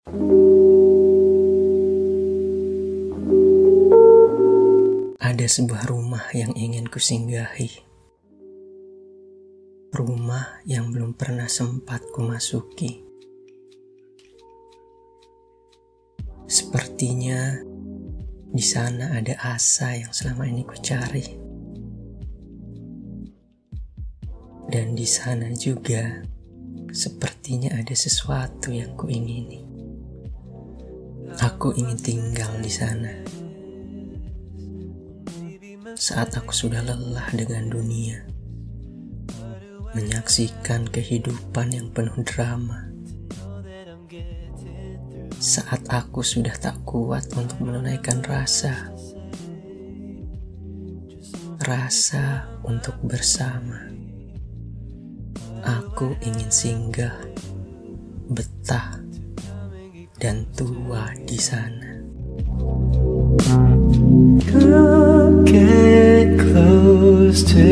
Ada sebuah rumah yang ingin kusinggahi. Rumah yang belum pernah sempat kumasuki. Sepertinya di sana ada asa yang selama ini kucari. Dan di sana juga sepertinya ada sesuatu yang kuingini. Aku ingin tinggal di sana. Saat aku sudah lelah dengan dunia, menyaksikan kehidupan yang penuh drama. Saat aku sudah tak kuat untuk menunaikan rasa, rasa untuk bersama. Aku ingin singgah, betah, dan tua di sana. Get close to